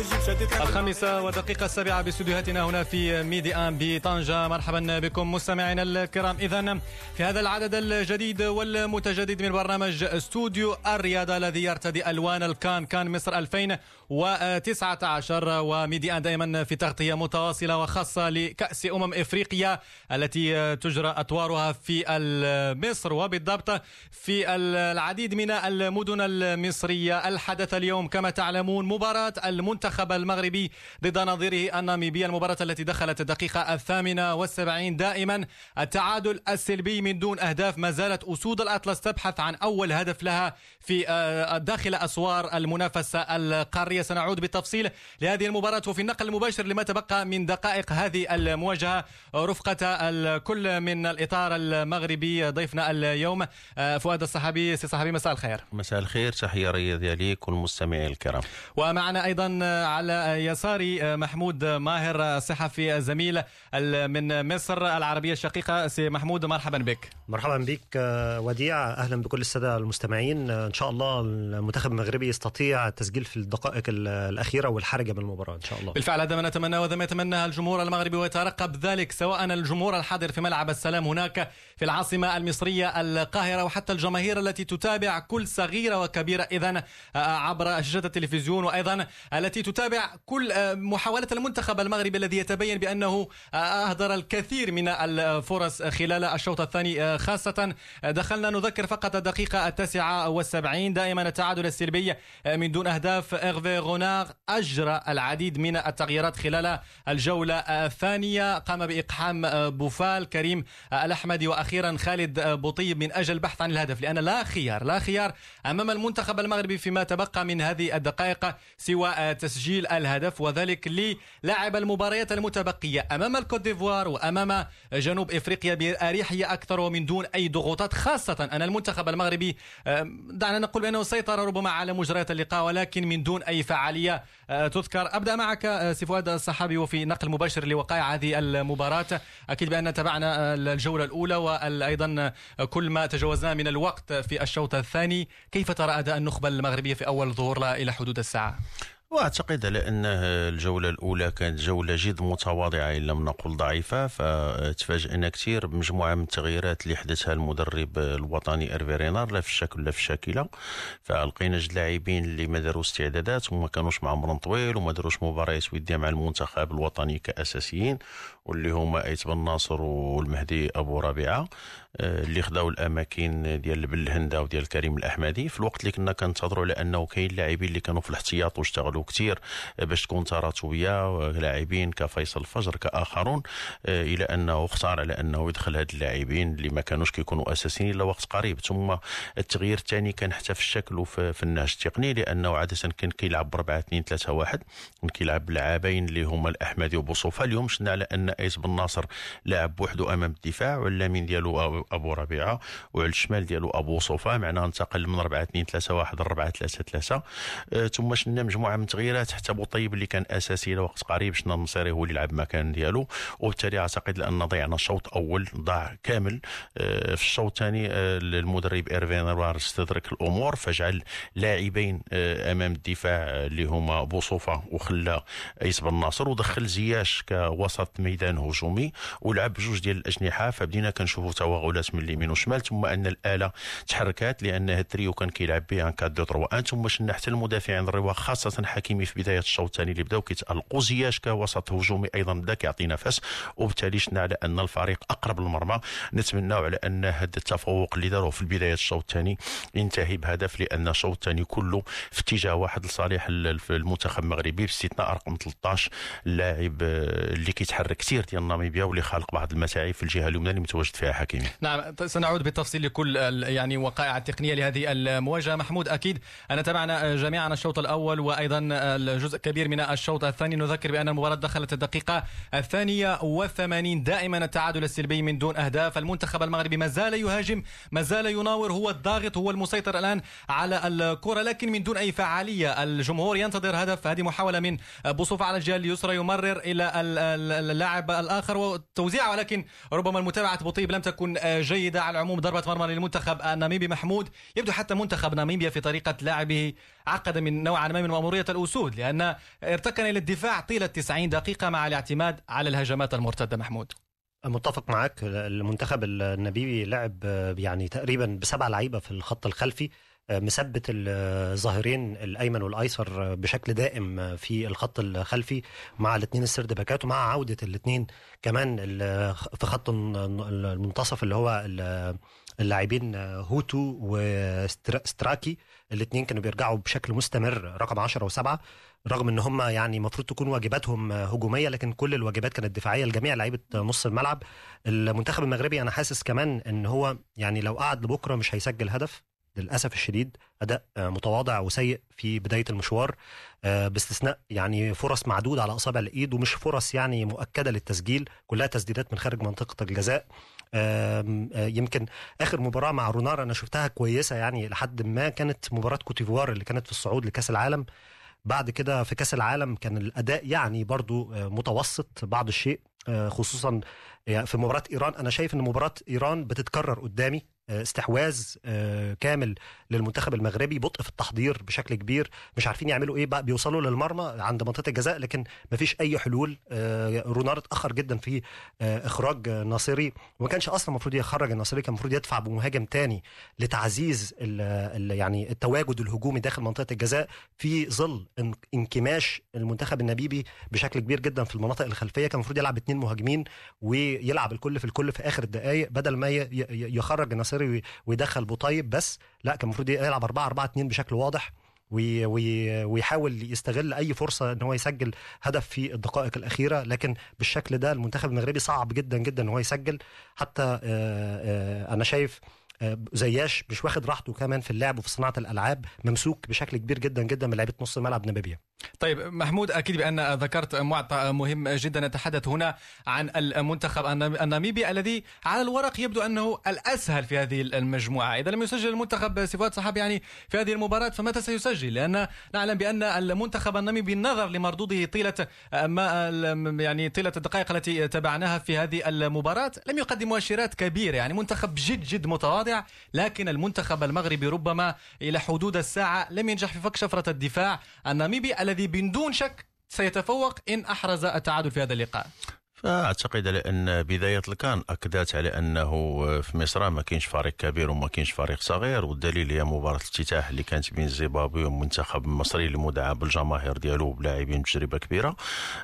الخامسة ودقيقة السابعة باستديوهاتنا هنا في ميدي ان بطنجة. مرحبا بكم مستمعينا الكرام. إذا في هذا العدد الجديد والمتجدد من برنامج استوديو الرياضة الذي يرتدي ألوان الكان كان مصر 2000 و19 وميديان دائما في تغطية متواصلة وخاصة لكأس أمم إفريقيا التي تجرى أطوارها في مصر. وبالضبط في العديد من المدن المصرية الحدث اليوم كما تعلمون مباراة المنتخب المغربي ضد نظيره الناميبي المباراة التي دخلت الدقيقة الثامنة والسبعين. دائما التعادل السلبي من دون أهداف ما زالت أسود الأطلس تبحث عن أول هدف لها في آه، داخل أسوار المنافسة القارية. سنعود بالتفصيل لهذه المباراة وفي النقل المباشر لما تبقى من دقائق هذه المواجهة. رفقة الكل من الإطار المغربي ضيفنا اليوم آه، فؤاد الصحابي. سي صحابي مساء الخير. مساء الخير. تحية رياضية ليك والمستمعين الكرام. ومعنا أيضا على يساري محمود ماهر صحفي زميل من مصر العربية الشقيقة. سي محمود مرحبا بك. مرحبا بك آه، وديع. أهلا بكل السادة المستمعين. آه، إن شاء الله المنتخب المغربي يستطيع التسجيل في الدقائق ال- الأخيرة والحرجة من المباراه إن شاء الله. بالفعل هذا ما نتمنى وهذا ما يتمناه الجمهور المغربي ويترقب ذلك سواء الجمهور الحاضر في ملعب السلام هناك في العاصمة المصرية القاهرة وحتى الجماهير التي تتابع كل صغيرة وكبيرة. اذا عبر شاشه التلفزيون وأيضا التي تتابع كل آه، محاولات المنتخب المغربي الذي يتبين بأنه آه، أهدر الكثير من الفرص خلال الشوط الثاني آه، خاصة دخلنا نذكر فقط الدقيقة التاسعة والسبعين. دائما التعادل السلبي آه، من دون أهداف اغفي غوناغ أجرى العديد من التغييرات خلال الجولة الثانية. قام بإقحام آه، بوفال كريم آه، الأحمدي وأخيرا خالد آه، بوطيب من أجل البحث عن الهدف. لأن لا خيار لا خيار أمام المنتخب المغربي فيما تبقى من هذه الدقائق سوى تسجيل الهدف وذلك للاعب المباريات المتبقية أمام الكوت ديفوار وأمام جنوب إفريقيا بأريحية أكثر ومن دون أي ضغوطات خاصة أن المنتخب المغربي دعنا نقول بأنه سيطر ربما على مجريات اللقاء ولكن من دون أي فعالية. آه، تذكر أبدأ معك آه، سي فؤاد الصحابي وفي نقل مباشر لوقائع هذه المباراة. أكيد بأن تابعنا آه، الجولة الأولى وأيضا كل ما تجاوزناه من الوقت في الشوط الثاني. كيف ترى أداء النخبة المغربية في أول ظهور؟ إلى حدود الساعة. واعتقد على أن الجولة الأولى كانت جولة جد متواضعة إن لم نقل ضعيفة. فتفاجئنا كثير بمجموعة من التغييرات اللي حدثها المدرب الوطني ارفي رينار لا في الشكل لا في الشاكله فلقينا جوج لاعبين اللي ما داروا استعدادات وما كانوش مع عمر طويل وما داروش مباريات وديه مع المنتخب الوطني كأساسيين واللي هما ايت بن ناصر والمهدي أبو ربيعة. اللي خداو الاماكن ديال بالهنده وديال كريم الاحمدي. في الوقت اللي كنا كنتظروا على انه كاين لاعبين اللي كانوا في الاحتياط واشتغلوا كثير باش تكون تراتبيه لاعبين كفيصل فجر كآخرون آه، إلى أنه اختار على أنه يدخل هاد اللاعبين اللي ما كانوش كيكونوا أساسيين إلا وقت قريب. ثم التغيير الثاني كان حتى في الشكل وفي في النهج التقني لأنه عادة كان كيلعب ب 4 2 3 1 كان كيلعب بلاعبين اللي هما الأحمدي وبوصوفة. اليوم شفنا على أن أيس بن ناصر لاعب بوحده أمام الدفاع واليمين ديالو أبو ربيعة وعلى الشمال ديالو أبو صوفه معناها انتقل من 4 2 3 1 ل 4 3 3 آه، ثم شفنا مجموعة من التغييرات حتى بوطيب اللي كان أساسي لوقت قريب شفنا النصيري هو اللي لعب مكان ديالو. وبالتالي أعتقد لأن ضيعنا شوط اول ضاع كامل. آه، في الشوط الثاني آه، المدرب إيرفين روار استدرك الأمور فجعل لاعبين آه، أمام الدفاع آه، اللي هما بوصوفه وخلى ايس بن ناصر ودخل زياش كوسط ميدان هجومي ولعب بجوج ديال الأجنحة. فبدينا كنشوفوا توغلات من اليمين والشمال ثم أن الآلة تحركات لأن هاد التريو كان كيلعب به en 4 2 3 1 ثم شفنا حتى المدافعين الرواق خاصة حكيمي في بداية الشوط الثاني اللي بداو كيتألقوا زياش كوسط هجومي أيضا بدا كيعطي نفس وبالتالي شفنا على أن الفريق أقرب للمرمى. نتمناو على أن هذا التفوق اللي داروه في بداية الشوط الثاني ينتهي بهدف لأن الشوط الثاني كله في اتجاه واحد لصالح ال- المنتخب المغربي باستثناء رقم 13 اللاعب آه، اللي كيتحرك كثير ديال ناميبيا واللي خالق بعض المتاعب في الجهة اليمنى اللي متواجد فيها حكيمي. نعم سنعود بالتفصيل لكل يعني وقائع التقنية لهذه المواجهة. محمود أكيد انا تابعنا جميعا الشوط الأول وأيضا الجزء كبير من الشوط الثاني. نذكر بأن المباراة دخلت الدقيقة الثانية والثمانين دائما التعادل السلبي من دون أهداف. المنتخب المغربي ما زال يهاجم ما زال يناور هو الضاغط هو المسيطر الآن على الكرة لكن من دون أي فعالية. الجمهور ينتظر هدف هذه محاولة من بوصوف على الجهة اليسرى يمرر إلى اللاعب الآخر وتوزيع ولكن ربما المتابعة بوطيب لم تكن جيدة على العموم ضربة مرمى للمنتخب الناميبي محمود. يبدو حتى منتخب ناميبيا في طريقة لعبه عقد من نوعا ما من مأمورية الأسود لأن ارتكن إلى الدفاع طيلة 90 دقيقة مع الاعتماد على الهجمات المرتدة. محمود. متفق معك. المنتخب النبيبي لعب يعني تقريبا بسبع لعيبة في الخط الخلفي. مثبت الظاهرين الأيمن والأيسر بشكل دائم في الخط الخلفي مع الاثنين السرد باكات ومع عودة الاثنين كمان في خط المنتصف اللي هو اللاعبين هوتو وستراكي الاثنين كانوا بيرجعوا بشكل مستمر رقم 10 و7 رغم إن هم يعني المفروض تكون واجباتهم هجومية لكن كل الواجبات كانت دفاعية لجميع لعيبة نص الملعب. المنتخب المغربي أنا حاسس كمان إن هو يعني لو قعد لبكرة مش هيسجل هدف. للأسف الشديد أداء متواضع وسيء في بداية المشوار باستثناء يعني فرص معدودة على اصابع الإيد ومش فرص يعني مؤكدة للتسجيل كلها تسديدات من خارج منطقة الجزاء. يمكن آخر مباراة مع رونار أنا شفتها كويسة يعني لحد ما كانت مباراة كوتيفوار اللي كانت في الصعود لكأس العالم. بعد كده في كأس العالم كان الأداء يعني برضو متوسط بعض الشيء خصوصا في مباراة إيران. أنا شايف إن مباراة إيران بتتكرر قدامي استحواذ كامل للمنتخب المغربي بطء في التحضير بشكل كبير مش عارفين يعملوا إيه بقى بيوصلوا للمرمى عند منطقة الجزاء لكن مفيش أي حلول. رونار اتأخر جدا في إخراج ناصري وما كانش أصلا المفروض يخرج الناصري كان المفروض يدفع بمهاجم تاني لتعزيز ال ال يعني التواجد الهجومي داخل منطقة الجزاء في ظل انكماش المنتخب النبيبي بشكل كبير جدا في المناطق الخلفية. كان المفروض يلعب اثنين مهاجمين ويلعب الكل في الكل في آخر الدقائق بدل ما يخرج الناصري ويدخل بوطيب بس لا كان المفروض يلعب 4 4 2 بشكل واضح وي وي ويحاول يستغل أي فرصة إن هو يسجل هدف في الدقائق الأخيرة لكن بالشكل ده المنتخب المغربي صعب جدا جدا إن هو يسجل. حتى أنا شايف زياش مش واخد راحته كمان في اللعب وفي صناعة الألعاب ممسوك بشكل كبير جدا جدا من لعيبة نص الملعب ناميبيا طيب محمود أكيد بأن ذكرت معطى مهم جدا. نتحدث هنا عن المنتخب الناميبي الذي على الورق يبدو أنه الأسهل في هذه المجموعة. إذا لم يسجل المنتخب صفات صحاب يعني في هذه المباراة فمتى سيسجل؟ لأن نعلم بأن المنتخب الناميبي نظر لمردوده طيلة ما يعني طيلة الدقائق التي تابعناها في هذه المباراة. لم يقدم مؤشرات كبيرة يعني منتخب جد جد متواضع. لكن المنتخب المغربي ربما إلى حدود الساعة لم ينجح في فك شفرة الدفاع. الناميبي الذي بدون شك سيتفوق إن أحرز التعادل في هذا اللقاء. فأعتقد على ان بداية الكان أكدت على أنه في مصر ما كاينش فريق كبير وما كاينش فريق صغير والدليل هي مباراة الافتتاح اللي كانت بين زيمبابوي والمنتخب المصري المدعم بالجماهير ديالو بلاعبين بتجربة كبيرة.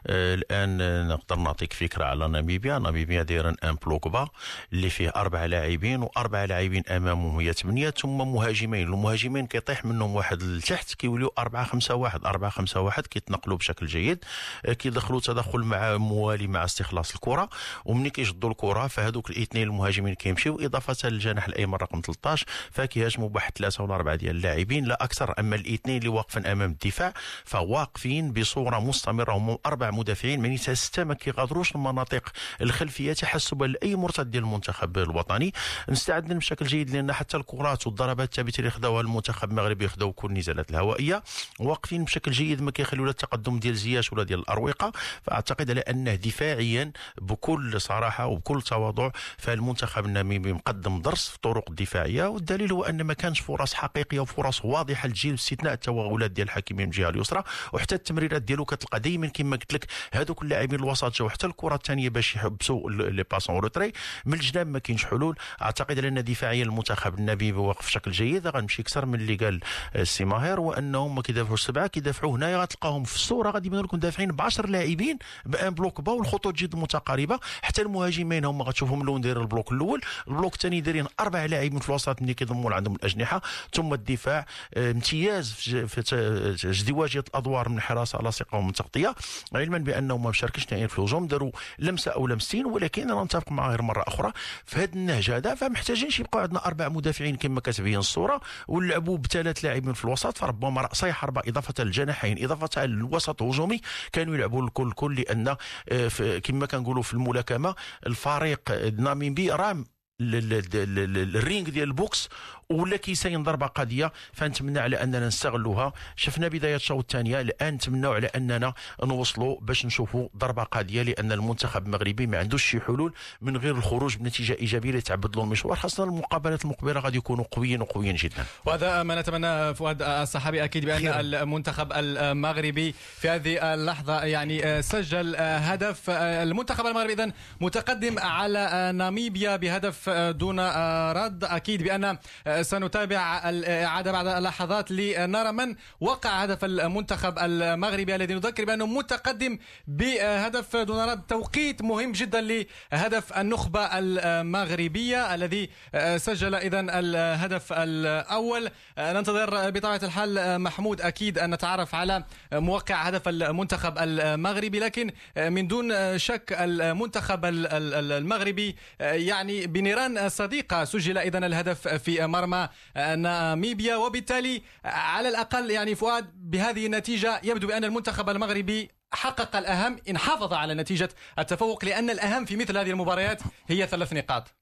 آه الآن نقدر نعطيك فكرة على ناميبيا. ناميبيا دايرا un bloc bas اللي فيه أربع لاعبين وأربع لاعبين أمامهم هي ثمانية ثم مهاجمين. المهاجمين كيطيح منهم واحد لتحت كيوليو 4 5 1 4 5 1 كيتنقلوا بشكل جيد. آه كيدخلوا تدخل مع موالي مع استخلاص خلاص الكرة ومني كيشدوا الكرة فهذوك الاثنين المهاجمين كيمشيو إضافة للجناح الأيمن رقم 13 فكيهاجموا بواحد ثلاثة ولا اربعه ديال اللاعبين لا أكثر أما الاثنين اللي واقفين أمام الدفاع فواقفين بصورة مستمرة هم أربع مدافعين من سته ما كيغادروش المناطق الخلفية تحسبا لأي مرتد ديال المنتخب الوطني. مستعدين بشكل جيد لأن حتى الكرات والضربات الثابته اللي خداوها المنتخب المغربي خداو كل النزالات الهوائية. واقفين بشكل جيد ما كيخليو لا التقدم ديال زياش ولا ديال الأروقة. فأعتقد على أنه دفاعيا بكل صراحة وبكل تواضع فالمنتخب الناميبي مقدم درس في الطرق الدفاعيه والدليل هو أن ما كانش فرص حقيقية وفرص واضحة للجيل باستثناء التوغلات ديال الحكيمي من الجهه اليسرى وحتى التمريرات ديالو كتلقى دائما كما قلت لك هذوك اللاعبين الوسط جاو حتى الكرة الثانية باش يحبسوا les passes en retrait. من الجناب ما كاينش حلول. أعتقد أن دفاعيا المنتخب الناميبي واقف بشكل جيد غنمشي أكثر من اللي قال السي ماهر وأنهم ما كيدافعوش سبعة كيدافعوا هنايا غتلقاهم في الصورة. غادي يبانوا لكم دافعين ب 10 لاعبين ب un bloc bas والخطوط جد متقاربة حتى المهاجمين هما غتشوفهم لون داير ال bloc الأول. ال bloc الثاني دايرين أربع لاعبين في الوسط ملي كيضموا عندهم الأجنحة. ثم الدفاع آه، امتياز في ازدواجيه الأدوار من الحراسه لاصقه ومن تغطيه علما بانه ما مشاركش نهائيا في الهجوم داروا لمسة أو لمستين ولكن أنا نتفق معاه غير مرة أخرى في هذا النهج هذا. فمحتاجينش يبقى عندنا أربع مدافعين كما كتبين الصورة ونلعبوا بثلاث لاعبين في الوسط. فربما راسي حربه إضافة للجناحين إضافة للوسط الهجومي. كانوا يلعبوا الكل كل لأن آه، في- كما كنقولوا في الملاكمه الفريق الناميبي رام ال- ال- ال- ال- ال ring ديال ال boxe ولا كيساين ضربة قاضيه فنتمنى على أننا نستغلوها. شفنا بداية الشوط الثانية الآن نتمنوا على أننا نوصلوا باش نشوفوا ضربة قاضيه لأن المنتخب المغربي ما عندوش شي حلول من غير الخروج بنتيجة إيجابية لتعبد له المشوار خاصة المقابلات المقبلة غادي يكونوا قويين وقويين جدا. وهذا ما نتمنى فؤاد الصحابي أكيد بأن خيراً. المنتخب المغربي في هذه اللحظة يعني سجل هدف المنتخب المغربي اذا متقدم على ناميبيا بهدف دون رد. أكيد بأن سنتابع الاعاده بعد لحظات لنرى من وقع هدف المنتخب المغربي الذي نذكر بأنه متقدم بهدف دون رد. توقيت مهم جدا لهدف النخبة المغربية الذي سجل اذا الهدف الأول. ننتظر بطبيعة الحال محمود أكيد أن نتعرف على موقع هدف المنتخب المغربي لكن من دون شك المنتخب المغربي يعني بنيران صديقة. سجل اذا الهدف في مرمى. ناميبيا. وبالتالي على الأقل يعني فؤاد بهذه النتيجة يبدو بأن المنتخب المغربي حقق الأهم إن حافظ على نتيجة التفوق لأن الأهم في مثل هذه المباريات هي ثلاث نقاط.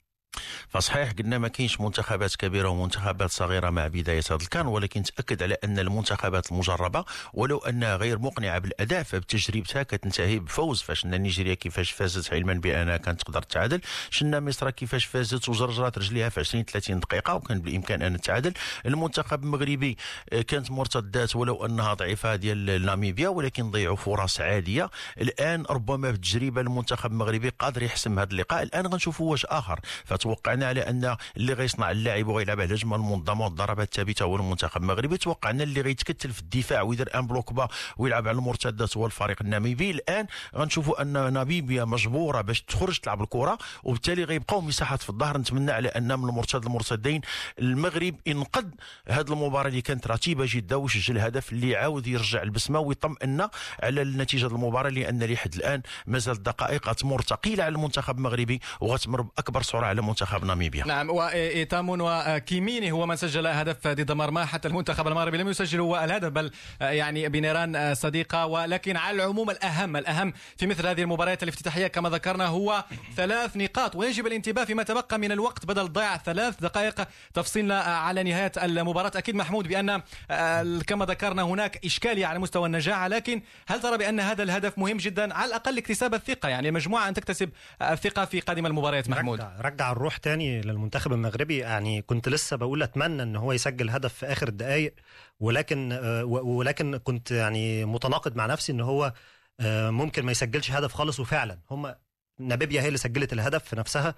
فصحيح قلنا ما كاينش منتخبات كبيرة ومنتخبات صغيرة مع بداية هذا الكان ولكن تأكد على أن المنتخبات المجربة ولو انها غير مقنعة بالاداء فبتجربتها كتنتهي بفوز. فشفنا نيجيريا كيفاش فازت علما بانها كانت تقدر تعادل. شفنا مصر كيفاش فازت وجرجرات رجليها في 20 30 دقيقة وكان بالإمكان أن تتعادل المنتخب المغربي آه، كانت مرتدات ولو أنها ضعيفة ديال ناميبيا ولكن ضيعوا فرص عاديه الآن ربما بالتجربه المنتخب المغربي قادر يحسم هذا اللقاء. الآن غنشوفوا واش آخر. فتوقعنا على أن اللي غيصنع اللعب وغيلعب على الهجمه المنظمة والضربات الثابتة هو المنتخب المغربي. توقعنا اللي غيتكتل في الدفاع ويدير un bloc bas ويلعب على المرتدات هو الفريق الناميبي. الآن غنشوفوا أن ناميبيا مجبورة باش تخرج تلعب الكرة وبالتالي غيبقاو مساحات في الظهر. نتمنى على أن من المرتد المرتدين المغرب ينقذ هذه المباراة اللي كانت رتيبه جدا وسجل هدف اللي يعاود يرجع البسمه ويطمئن على النتيجة المباراة لأن لحد الآن مازال الدقائق غتمر ثقيلة على المنتخب المغربي وغتمر بأكبر سرعة على منتخب ناميبيا. نعم وإيتامون وكيميني هو من سجل هدف ضد مرمى. حتى المنتخب المغربي لم يسجل هو الهدف بل يعني بنيران صديقة. ولكن على العموم الأهم الأهم في مثل هذه المباريات الافتتاحية كما ذكرنا هو ثلاث نقاط. ويجب الانتباه فيما تبقى من الوقت بدل ضياع ثلاث دقائق تفصيلنا على نهاية المباراة. أكيد محمود بأن آه، كما ذكرنا هناك إشكالية على مستوى النجاعة لكن هل ترى بأن هذا الهدف مهم جدا؟ على الأقل اكتساب الثقة يعني المجموعة أن تكتسب الثقة في قادم المباريات محمود. رجع, رجع الروح تاني للمنتخب المغربي. يعني كنت لسه بقول أتمنى إن هو يسجل هدف في آخر الدقائق ولكن آه، ولكن كنت يعني متناقض مع نفسي إن هو آه، ممكن ما يسجلش هدف خالص. وفعلا هم ناميبيا هي اللي سجلت الهدف في نفسها.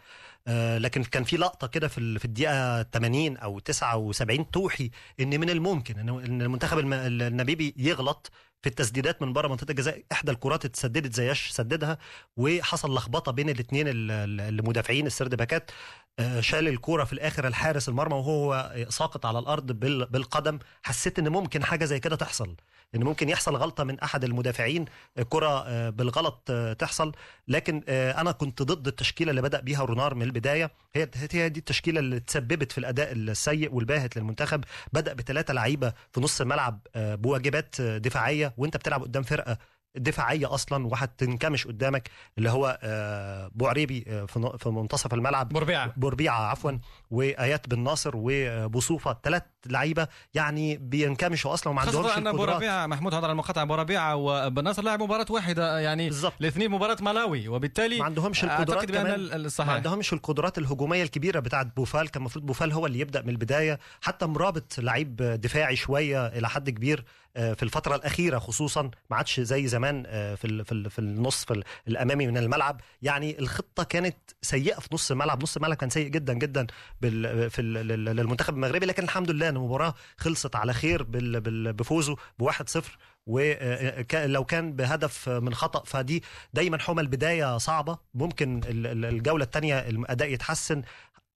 آه، لكن كان في لقطة كده في في الدقيقة 80 أو 79 توحي إن من الممكن ان المنتخب الم- الناميبي يغلط في التسديدات من بره منطقة الجزاء. إحدى الكرات اتسددت زياش سددها وحصل لخبطة بين الاثنين المدافعين السرد باكات. آه، شال الكوره في الآخر الحارس المرمى وهو ساقط على الأرض بال- بالقدم. حسيت إن ممكن حاجة زي كده تحصل. إن ممكن يحصل غلطة من أحد المدافعين كرة آه، بالغلط آه، تحصل. لكن آه، أنا كنت ضد التشكيلة اللي بدأ بيها رونار من البداية. هي هي دي التشكيلة اللي تسببت في الأداء السيء والباهت للمنتخب. بدأ بثلاثه لعيبة في نص الملعب بواجبات دفاعية وأنت بتلعب قدام فرقة دفاعية أصلا وهتنكمش قدامك اللي هو آه، بوعريبي آه، في منتصف الملعب. بربيعة بوربيعه عفوا. وآيات بن ناصر وبوصوفه ثلاث لعيبة يعني بينكمشوا أصلا وما عندهمش أبو القدرات. ربيعة محمود حضر المقاطعة أبو ربيعة وبن ناصر لعب مباراة واحدة يعني بالظبط. الاثنين مباراة ملاوي. وبالتالي ما عندهمش القدرات أعتقد بأن كمان. ال- ما الصحيح عندهمش القدرات الهجومية الكبيرة بتاعت بوفال. كان المفروض بوفال هو اللي يبدأ من البداية. حتى مرابط لعيب دفاعي شوية إلى حد كبير آه، في الفترة الأخيرة خصوصا ما عادش زي زمان آه، في في في النص في ال- الأمامي من الملعب. يعني الخطة كانت سيئة في نص الملعب. نص الملعب كان سيء جدا جدا في للمنتخب المغربي. لكن الحمد لله إن المباراه خلصت على خير بفوزه ب 1-0 ولو كان بهدف من خطأ فدي دايما حمى البداية صعبة. ممكن ال- ال- الجولة الثانية الاداء يتحسن.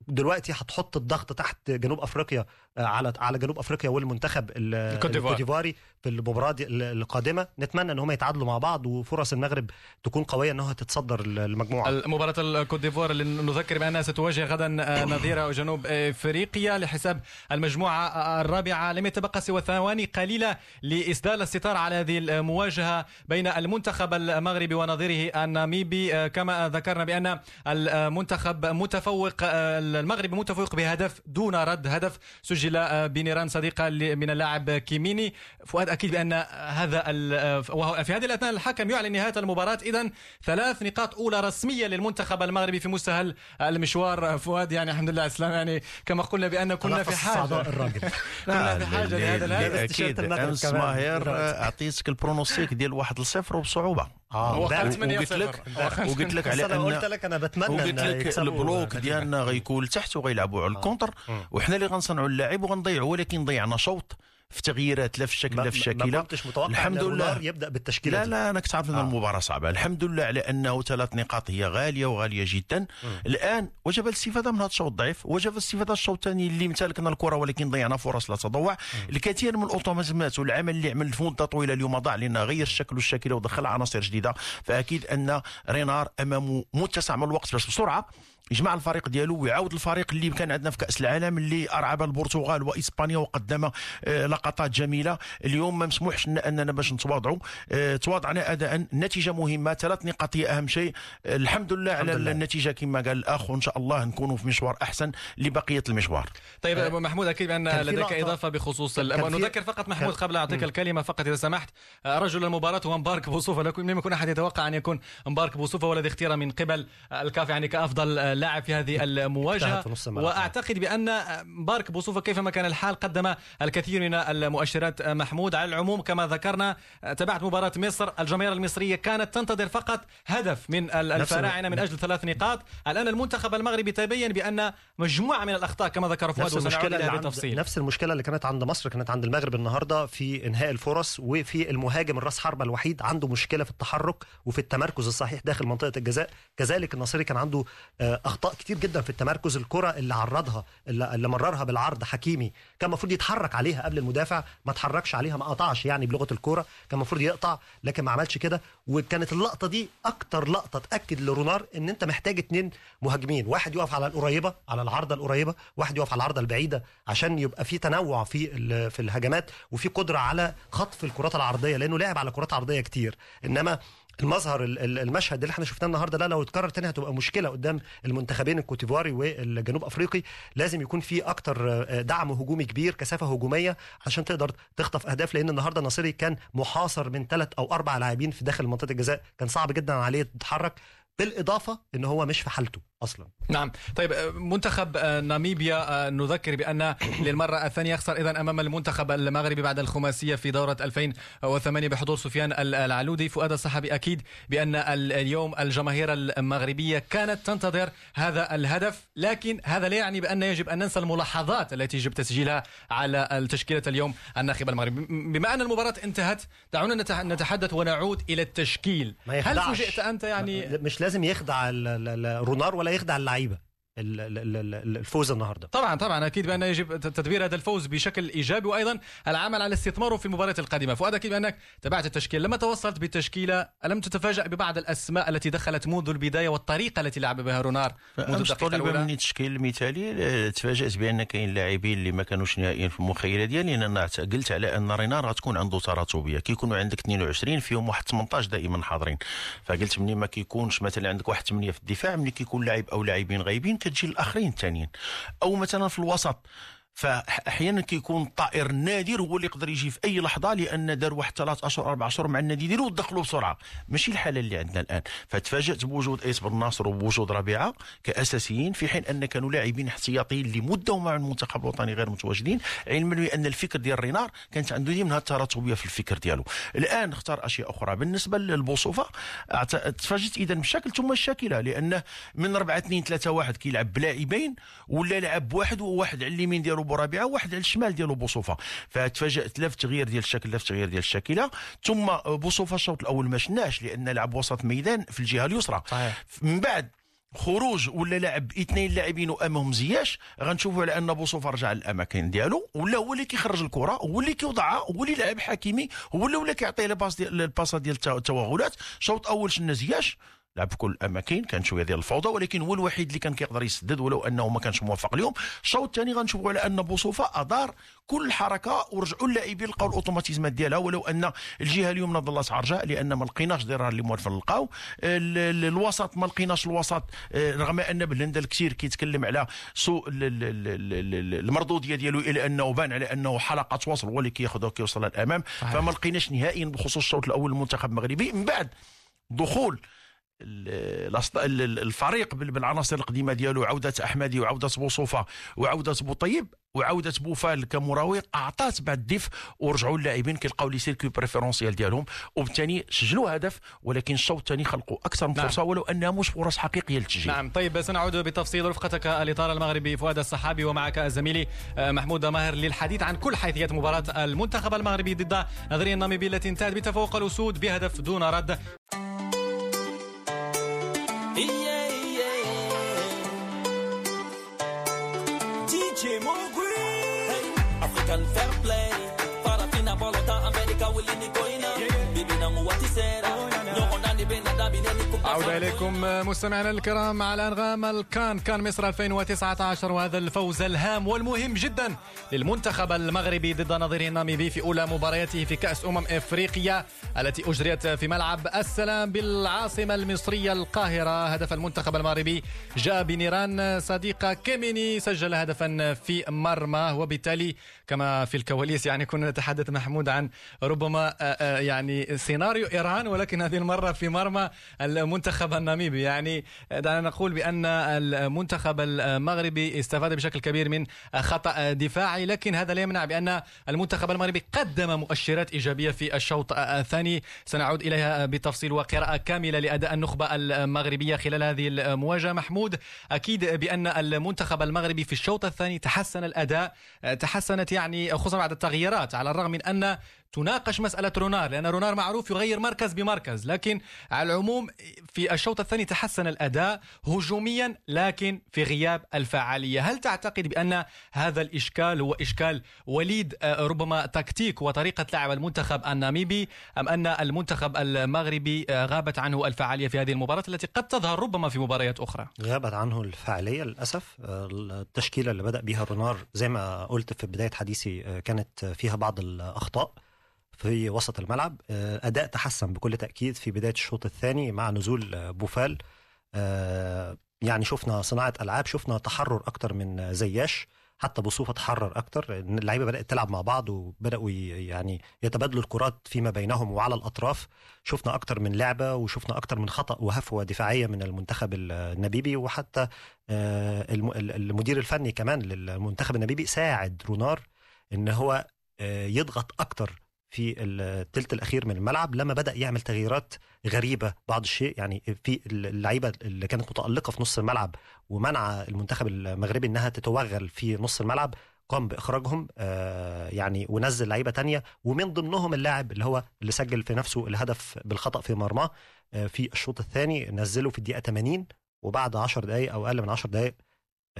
دلوقتي هتحط الضغط تحت جنوب أفريقيا آه، على على جنوب أفريقيا والمنتخب ال- الكوت ديفوار. الكوتيفواري في المباراة القادمة. نتمنى إن هم يتعادلوا مع بعض وفرص المغرب تكون قوية إنها تتصدر ال- المجموعه مباراة الكوت ديفوار اللي نذكر بأنها ستواجه غدا آه، نظير جنوب إفريقيا لحساب المجموعة الرابعة لم يتبقى سوى ثواني قليلة لإسدال الستار على هذه المواجهة بين المنتخب المغربي ونظيره الناميبي. آه، كما ذكرنا بأن المنتخب متفوق آه، المغرب متفوق بهدف دون رد هدف سجل آه، بنيران صديقة ل- من اللاعب كيميني. فؤاد أكيد بأن هذا ال- وهو في هذه الأثناء الحكم يعلن نهاية المباراة. إذا ثلاث نقاط أولى رسمية للمنتخب المغربي في مستهل المشوار. فؤاد يعني الحمد لله اسلام يعني كما قلنا بأن كنا في حاجة. الراجل. كنا في حاجة اللي- لهذا الهدف أكيد امس. ماهر. آه، اعطيتك pronostic ديال واحد لصفر وبصعوبة. هو 8 وقلت لك وقلت لك على أنا قلت ان لك أنا بتمنى وقلت ان لك ال bloc ديالنا غيكون لتحت وغيلعبوا على ال contre. وحنا اللي غنصنعوا اللاعب وغنضيعوا ولكن ضيعنا شوط. في تغييرات لا في الشكل ما- لا في ما الشكله كنتش متوقع الحمد لله. يبدأ بالتشكيلة لا. لا أنا كنت عارف إن آه. المباراة صعبة. الحمد لله على أنه ثلاث نقاط هي غالية وغالية جدا. الآن وجب الاستفادة من هذا الشوط الضعيف وجب الاستفادة الشوط الثاني اللي امتلكنا الكرة ولكن ضيعنا فرص لا تضوع. الكثير من الأوتوماتيزمات والعمل اللي عمل في مده طويله اليوم ضاع لأنه غير الشكل والشكل ودخل عناصر جديدة. فأكيد أن رينار أمامه متسع من الوقت باش بسرعة يجمع الفريق ديالو ويعاود الفريق اللي كان عندنا في كأس العالم اللي أرعب البرتغال وإسبانيا وقدم آه، لقطات جميلة. اليوم ما مسموحش لنا أننا باش نتواضعوا. آه، تواضعنا اداء النتيجه مهمة. ثلاث نقاط هي أهم شيء. آه، الحمد لله على الحمد لله. النتيجة كما قال الأخ. وإن شاء الله نكونوا في مشوار أحسن لبقية المشوار. طيب أبو محمود أكيد بأن كان في لديك إضافة بخصوص نذكر فقط محمود قبل أعطيك الكلمة فقط إذا سمحت. آه، رجل المباراة هو مبارك بوصوفة. لم يكن أحد يتوقع أن يكون مبارك بوصوفة. والذي اختير من قبل الكاف يعني كأفضل آه، لاعب في هذه المواجهة. وأعتقد بأن مبارك بوصوفه كيفما كان الحال قدم الكثير من المؤشرات محمود. على العموم كما ذكرنا تابعت مباراة مصر. الجماهير المصرية كانت تنتظر فقط هدف من الفراعنة من أجل ثلاث نقاط. الآن المنتخب المغربي تبين بأن مجموعة من الأخطاء كما ذكر فؤاد نفس المشكلة اللي عند بالتفصيل. نفس المشكلة اللي كانت عند مصر كانت عند المغرب النهارده في إنهاء الفرص وفي المهاجم الرأس حربة الوحيد عنده مشكلة في التحرك وفي التمركز الصحيح داخل منطقة الجزاء. كذلك النصيري كان عنده آه، أخطاء كتير جدا في التمركز الكرة اللي عرضها اللي مررها بالعرض حكيمي كان المفروض يتحرك عليها قبل المدافع ما اتحركش عليها ما قطعش يعني بلغة الكوره كان المفروض يقطع لكن ما عملش كده. وكانت اللقطة دي أكتر لقطة تأكد لرونار إن أنت محتاج اتنين مهاجمين واحد يقف على القريبة على العارضة القريبة واحد يقف على العارضة البعيدة عشان يبقى في تنوع في في الهجمات وفي قدرة على خطف الكرات العرضية لأنه لعب على كرات عرضية كتير. إنما المظهر ال- ال- المشهد اللي إحنا شفناه النهارده ده لو اتكرر تاني هتبقى مشكلة قدام المنتخبين الكوتيفواري والجنوب أفريقي. لازم يكون في أكتر آه، دعم هجومي كبير كثافة هجومية عشان تقدر تخطف أهداف لأن النهارده النصيري كان محاصر من ثلاث أو أربع لاعبين في داخل منطقة الجزاء. كان صعب جدا عليه يتحرك بالإضافة إن هو مش في حالته. أصلا. نعم. طيب آه، منتخب آه، ناميبيا آه، نذكر بأن للمرة الثانية يخسر اذا أمام المنتخب المغربي بعد الخماسية في دورة 2008 بحضور سفيان ال- العلودي. فؤاد الصحابي أكيد بأن ال- اليوم الجماهير المغربية كانت تنتظر هذا الهدف لكن هذا لا يعني بأن يجب أن ننسى الملاحظات التي يجب تسجيلها على التشكيلة اليوم الناخبه المغربي. بما أن المباراة انتهت دعونا نتح- نتحدث ونعود إلى التشكيل. ما هل. فوجئت أنت يعني مش لازم ال- رونار ولا eekhda live الفوز النهارده. طبعا طبعا أكيد بأن يجب تدبير هذا الفوز بشكل إيجابي. وأيضا العمل على استثماره في المباريات القادمة. فؤاد أكيد بأنك تابعت التشكيل. لما توصلت بالتشكيلة ألم تتفاجأ ببعض الأسماء التي دخلت منذ البداية والطريقة التي لعب بها رونار منذ الدقيقة الأولى؟ مني التشكيل المثالي تفاجأت بأن كاين لاعبين اللي ما كانوش نهائيا في المخيله ديالي. لأن أنا قلت على أن رينار غتكون عنده تراتبيه كيكونوا عندك 22 فيهم واحد 18 دائما حاضرين. فقلت مني ما كيكونش مثلا عندك واحد 8 في الدفاع ملي كيكون لاعب أو لاعبين غايبين كتجي الآخرين الثانيين أو مثلا في الوسط فأحيانا كيكون الطائر النادر هو اللي يقدر يجي في أي لحظة لأن دار واحد ثلاث أشهر أربع أشهر مع النادي ديالو ودخلوا بسرعة. ماشي الحالة اللي عندنا الآن. فتفاجأت بوجود ايس بن ناصر وبوجود ربيعة كأساسيين في حين أن كانوا لاعبين احتياطيين لمدة مع المنتخب الوطني غير متواجدين علما بأن الفكر ديال رينار كانت عنده ديما التراتبية في الفكر ديالو. الآن اختار أشياء أخرى. بالنسبة للبوصوفة تفاجئت إذا بالشكل ثم الشاكلة لأنه من 4 2 3 1 كيلعب بلاعبين ولا لعب بواحد وواحد على اليمين ديالو ديالو بورابعه وواحد على الشمال ديالو بوصوفة. فتفاجات لا في التغيير ديال الشكل لا في التغيير ديال الشاكله ثم بوصوفة الشوط الأول ما شناش لأن لعب وسط ميدان في الجهة اليسرى. صحيح. من بعد خروج ولا لاعب اثنين لاعبين وامامهم زياش غنشوفوا على أن بوصوفة رجع للأماكن ديالو ولا هو اللي كيخرج الكرة هو اللي كيوضعها هو اللي لاعب حكيمي هو اللي ولا كيعطي الباس ديال الباسات ديال التوغلات. شوط أول شنا زياش. لعب في كل الاماكن كان شوية ديال الفوضى ولكن هو الوحيد اللي كان كيقدر يسدد ولو أنه ما كانش موفق اليوم. الشوط الثاني غنشوفوا على أن بوصوفة أدار كل الحركه ورجعوا اللاعبين لقاو الأوتوماتيزمات ديالها ولو أن الجهة اليوم ظلت عرجاء لأن ما لقيناش ديرها اللي موالفه نلقاو ال- ال- الوسط ما لقيناش الوسط آه، رغم أن بلندل كثير كيتكلم على سوء ال- ال- ال- ال- ال- المردودية ديالو إلى أنه بان على أنه حلقة وصل هو اللي كياخذ كيوصل للامام فما لقيناش نهائيا بخصوص الشوط الأول المنتخب المغربي. من بعد دخول الفريق بال- بالعناصر القديمة ديالو عودة أحمدي وعودة بوصوفه وعودة بوطيب وعودة بوفال كمراوغ أعطات بعض الدفء ورجعوا اللاعبين كيلقاو لي circuit préférentiel ديالهم. وبالتالي سجلوا هدف ولكن الشوط الثاني خلقوا أكثر من نعم. فرصة ولو انها مش فرص حقيقية للتسجيل نعم طيب سنعود بتفصيل رفقتك الإطار المغربي فؤاد الصحابي ومعك زميلي آه، محمود ماهر للحديث عن كل حيثيات مباراة المنتخب المغربي ضد نظيره الناميبي التي انتهت بتفوق الأسود بهدف دون رد. Yeah, yeah. African fair play. Farafina, Bolota, America, Willini, Koina. Yeah, yeah. Bibi, Namu, what is it? Uh. عودة إليكم مستمعينا الكرام على أنغام الكان كان مصر 2019 وهذا الفوز الهام والمهم جدا للمنتخب المغربي ضد نظيره الناميبي في أولى مبارياته في كأس أمم إفريقيا التي أجريت في ملعب السلام بالعاصمة المصرية القاهرة. هدف المنتخب المغربي جاء بنيران صديقة كيميني سجل هدفا في مرمى وبالتالي كما في الكواليس يعني كنا نتحدث محمود عن ربما يعني سيناريو إيران ولكن هذه المرة في مرمى المنتخب الناميبي. يعني دعنا نقول بأن المنتخب المغربي استفاد بشكل كبير من خطأ دفاعي لكن هذا لا يمنع بأن المنتخب المغربي قدم مؤشرات إيجابية في الشوط الثاني. سنعود إليها بتفصيل وقراءة كاملة لأداء النخبة المغربية خلال هذه المواجهة. محمود أكيد بأن المنتخب المغربي في الشوط الثاني تحسن الأداء تحسنت يعني خصوصا بعد التغييرات على الرغم من أن تناقش مسألة رونار لأن رونار معروف يغير مركز بمركز لكن على العموم في الشوط الثاني تحسن الأداء هجوميا لكن في غياب الفعالية. هل تعتقد بأن هذا الإشكال هو إشكال وليد آه، ربما تكتيك وطريقة لعب المنتخب الناميبي أم أن المنتخب المغربي آه، غابت عنه الفعالية في هذه المباراة التي قد تظهر ربما في مباريات أخرى؟ غابت عنه الفعالية للأسف. آه، التشكيلة اللي بدأ بيها رونار زي ما قلت في بداية حديثي كانت فيها بعض الأخطاء. في وسط الملعب. آه، أداء تحسن بكل تأكيد في بداية الشوط الثاني مع نزول آه، بوفال. آه، يعني شفنا صناعة ألعاب شفنا تحرر أكتر من زياش. حتى بوصوفه تحرر أكتر. إن اللعيبة بدأت تلعب مع بعض وبدأوا ي- يعني يتبادلوا الكرات فيما بينهم وعلى الأطراف. شفنا أكتر من لعبة وشفنا أكتر من خطأ وهفوة دفاعية من المنتخب النبيبي. وحتى الم- ال- المدير الفني كمان للمنتخب النبيبي ساعد رونار إن هو يضغط أكتر في الثلث الأخير من الملعب لما بدأ يعمل تغييرات غريبة. بعض الشيء يعني في اللعيبة اللي كانت متألقة في نص الملعب ومنع المنتخب المغربي إنها تتوغل في نص الملعب قام بإخراجهم آه، يعني ونزل لعيبة تانية. ومن ضمنهم اللاعب اللي هو اللي سجل في نفسه الهدف بالخطأ في مرماه آه، في الشوط الثاني نزله في الدقيقة 80 وبعد 10 دقائق أو أقل من 10 دقائق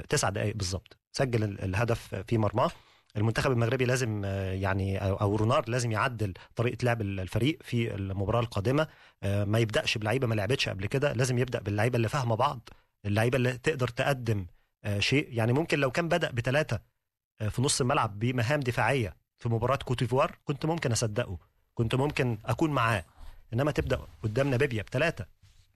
9 دقائق بالظبط سجل ال- الهدف في مرماه. المنتخب المغربي لازم آه، يعني أو رونار لازم يعدل طريقة لعب الفريق في المباراة القادمة. آه، ما يبدأش بلعيبة ما لعبتش قبل كده لازم يبدأ باللعيبة اللي فاهمة بعض اللعيبة اللي تقدر تقدم آه، شيء. يعني ممكن لو كان بدأ بثلاثه في نص الملعب بمهام دفاعية في مباراة كوتيفوار كنت ممكن أصدقه كنت ممكن أكون معاه. إنما تبدأ قدامنا بيبيا بثلاثه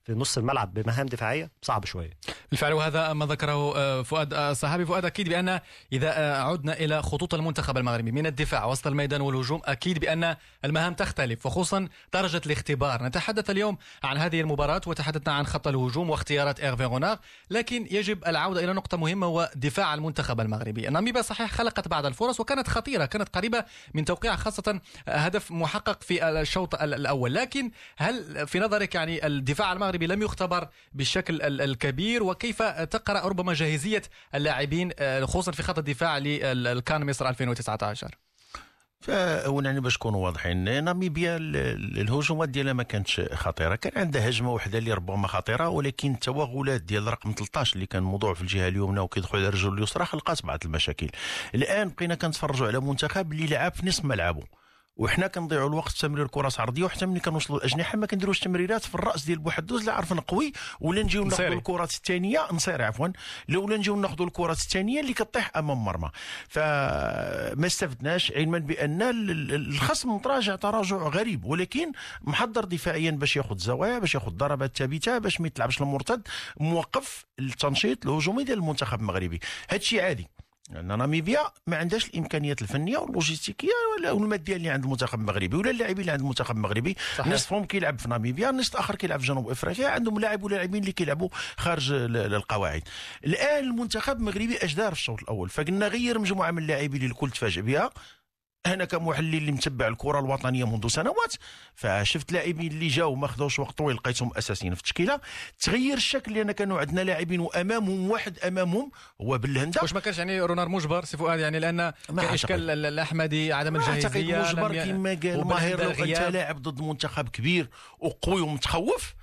في نص الملعب بمهام دفاعية صعب شوية. بالفعل وهذا ما ذكره آه، فؤاد آه، صحابي فؤاد أكيد بأن إذا آه، عدنا إلى خطوط المنتخب المغربي من الدفاع وسط الميدان والهجوم أكيد بأن المهام تختلف وخصوصا درجة الاختبار. نتحدث اليوم عن هذه المباراة وتحدثنا عن خط الهجوم واختيارات ايرفي غونار لكن يجب العودة إلى نقطة مهمة ودفاع المنتخب المغربي. ناميبيا صحيح خلقت بعض الفرص وكانت خطيرة كانت قريبة من توقيع خاصة هدف محقق في الشوط الأول. لكن هل في نظرك يعني الدفاع المغربي المغربي لم يختبر بالشكل الكبير وكيف تقرأ ربما جاهزية اللاعبين خصوصا في خط الدفاع للكان مصر 2019 فاولا باش نكونوا واضحين ناميبيا الهجومات ديالها ما كانتش خطيرة. كان عندها هجمة وحدة اللي ربما خطيرة ولكن التوغلات ديال رقم 13 اللي كان موضوع في الجهة اليمنى وكيدخل على الرجل اليسرى خلقات بعض المشاكل. الآن بقينا كنتفرجوا على منتخب اللي لعب في نصف ملعبه. وحنا كنضيعوا الوقت في تمرير كرات عرضيه وحتى ملي كنوصلوا الاجنحه ما كنديروش تمريرات في الرأس ديال بوحدوز لا عرف نقوي ولا نجيو ناخذوا الكرات الثانية نصير عفوا ولا نجيو ناخذوا الكرات الثانية اللي كطيح أمام مرمى. فما استفدناش علما بأن الخصم تراجع تراجع غريب ولكن محضر دفاعيا باش ياخذ زوايا باش ياخذ ضربات ثابتة باش ما يتلعبش المرتد موقف التنشيط الهجومي ديال المنتخب المغربي. هادشي عادي. لأن ناميبيا ما عندهاش الإمكانيات الفنية واللوجيستيكية ولا الماديه اللي عند المنتخب المغربي ولا اللاعبين اللي عند المنتخب المغربي. نصفهم كيلعب في ناميبيا النصف الآخر كيلعب في جنوب إفريقيا. عندهم لاعب ولا لاعبين اللي كيلعبوا خارج القواعد. الآن المنتخب المغربي اش دار في الشوط الأول فقلنا غير مجموعة من اللاعبين اللي الكل تفاجئ بها. أنا كمحلل اللي متبع الكرة الوطنية منذ سنوات فشفت لاعبين اللي جاوا ما خذوش وقت طويل لقيتهم أساسيين في التشكيلة. تغير الشكل لأن كانوا عندنا لاعبين وأمامهم واحد أمامهم هو بالهندة. واش ما كانش يعني رونار مجبر سي فؤاد يعني لأن كان اشكال الأحمدي عدم الجاهزية مجبر كما قال ماهر لو انت لاعب ضد منتخب كبير وقوي ومتخوف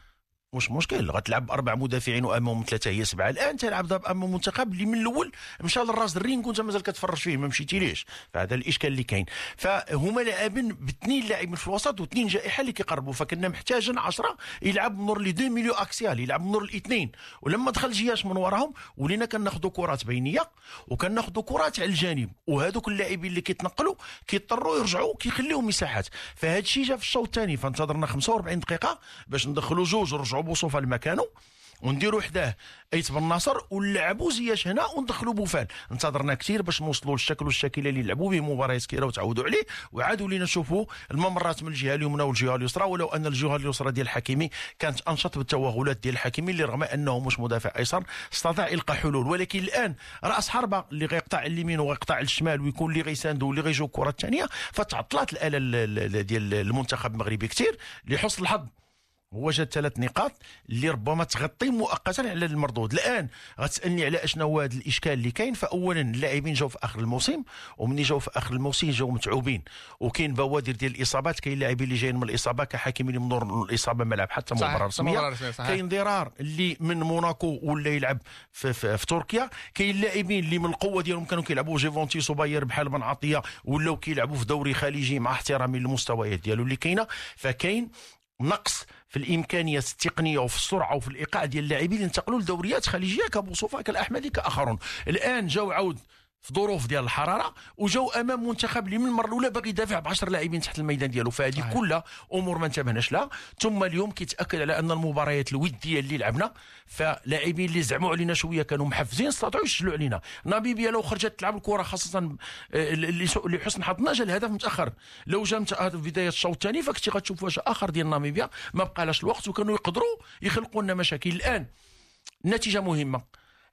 مش مشكل؟ غتلعب أربع مدافعين وأمام ثلاثة هي سبعة. الآن تلعب أمام منتخب اللي من الأول مشى للراس الرينغ وأنت مازال كتفرج فيه ما مشيتي ليش فهذا الإشكال اللي كاين. فهما لاعبين باثنين لاعبين في الوسط واثنين جائحة اللي كيقربوا. فكنا محتاجين 10 يلعب نور لي دو ميليو أكسيال يلعب نور الاثنين. ولما دخل جياش من وراهم ولينا كناخذوا كرات بينية وكناخذوا كرات على الجانب. وهذوك اللاعبين اللي كيتنقلوا كيضطروا يرجعوا كيخليو مساحات. فهذا الشيء جا في الشوط الثاني. فانتظرنا 45 دقيقة باش ندخلوا جوج ونرجعوا نرجعوا بوصوفه لمكانه ونديروا حداه. ايت بن ناصر ونلعبوا زياش هنا وندخلوا بوفال انتظرنا كثير باش نوصلوا للشكل والشكل اللي لعبوا به مباريات كثيره وتعودوا عليه. وعادوا لينا نشوفوا الممرات من الجهة اليمنى والجهة اليسرى ولو أن الجهة اليسرى ديال الحكيمي كانت أنشط بالتوغلات ديال الحكيمي اللي رغم أنه مش مدافع أيسر استطاع إلقاء حلول. ولكن الآن رأس حربة اللي غيقطع اليمين وغيقطع الشمال ويكون اللي غيساندو واللي غيجيو الكره الثانية فتعطلات الآلة ديال المنتخب المغربي كثير لحسن الحظ. جات ثلاث نقاط اللي ربما تغطي مؤقتا على المردود. الآن غتسألني على أشنو هو هذا الإشكال اللي كاين. فاولا اللاعبين جاوا في آخر الموسم ومني جاوا في آخر الموسم جاوا متعوبين. وكاين بوادر ديال الإصابات كاين لاعبين اللي جايين من الإصابة كحكيم اللي منور الإصابة ما لعب حتى مباراة رسمية. كاين ضرار اللي من موناكو ولا يلعب في, في, في تركيا. كاين لاعبين اللي من القوة ديالهم كانوا كيلعبوا جيفونتيس وباير بحال بن عطية ولاو كيلعبوا في دوري خليجي مع احترامي للمستويات ديالو اللي كاينة. فكاين نقص في الامكانيات التقنية وفي السرعة وفي الإيقاع ديال اللاعبين اللي انتقلوا لدوريات خليجية كبوصوفه كالأحمدي كآخرون. الآن جاو عاود في ظروف ديال الحرارة وجاو أمام منتخب اللي من المرة الأولى باغي يدافع ب 10 لاعبين تحت الميدان ديالو. فهذه كلها أمور ما انتبهناش لها. ثم اليوم كيتأكد على أن المباريات الودية اللي لعبنا فلاعبين اللي زعموا علينا شوية كانوا محفزين استطاعوا يسجلوا علينا. ناميبيا لو خرجت تلعب الكرة خاصة آه، لحسن حظنا جا الهدف متأخر. لو جا في بداية الشوط الثاني فكنتي غتشوف واش آخر ديال ناميبيا ما بقالاش الوقت وكانوا يقدروا يخلقوا لنا مشاكل. الآن النتيجه مهمة.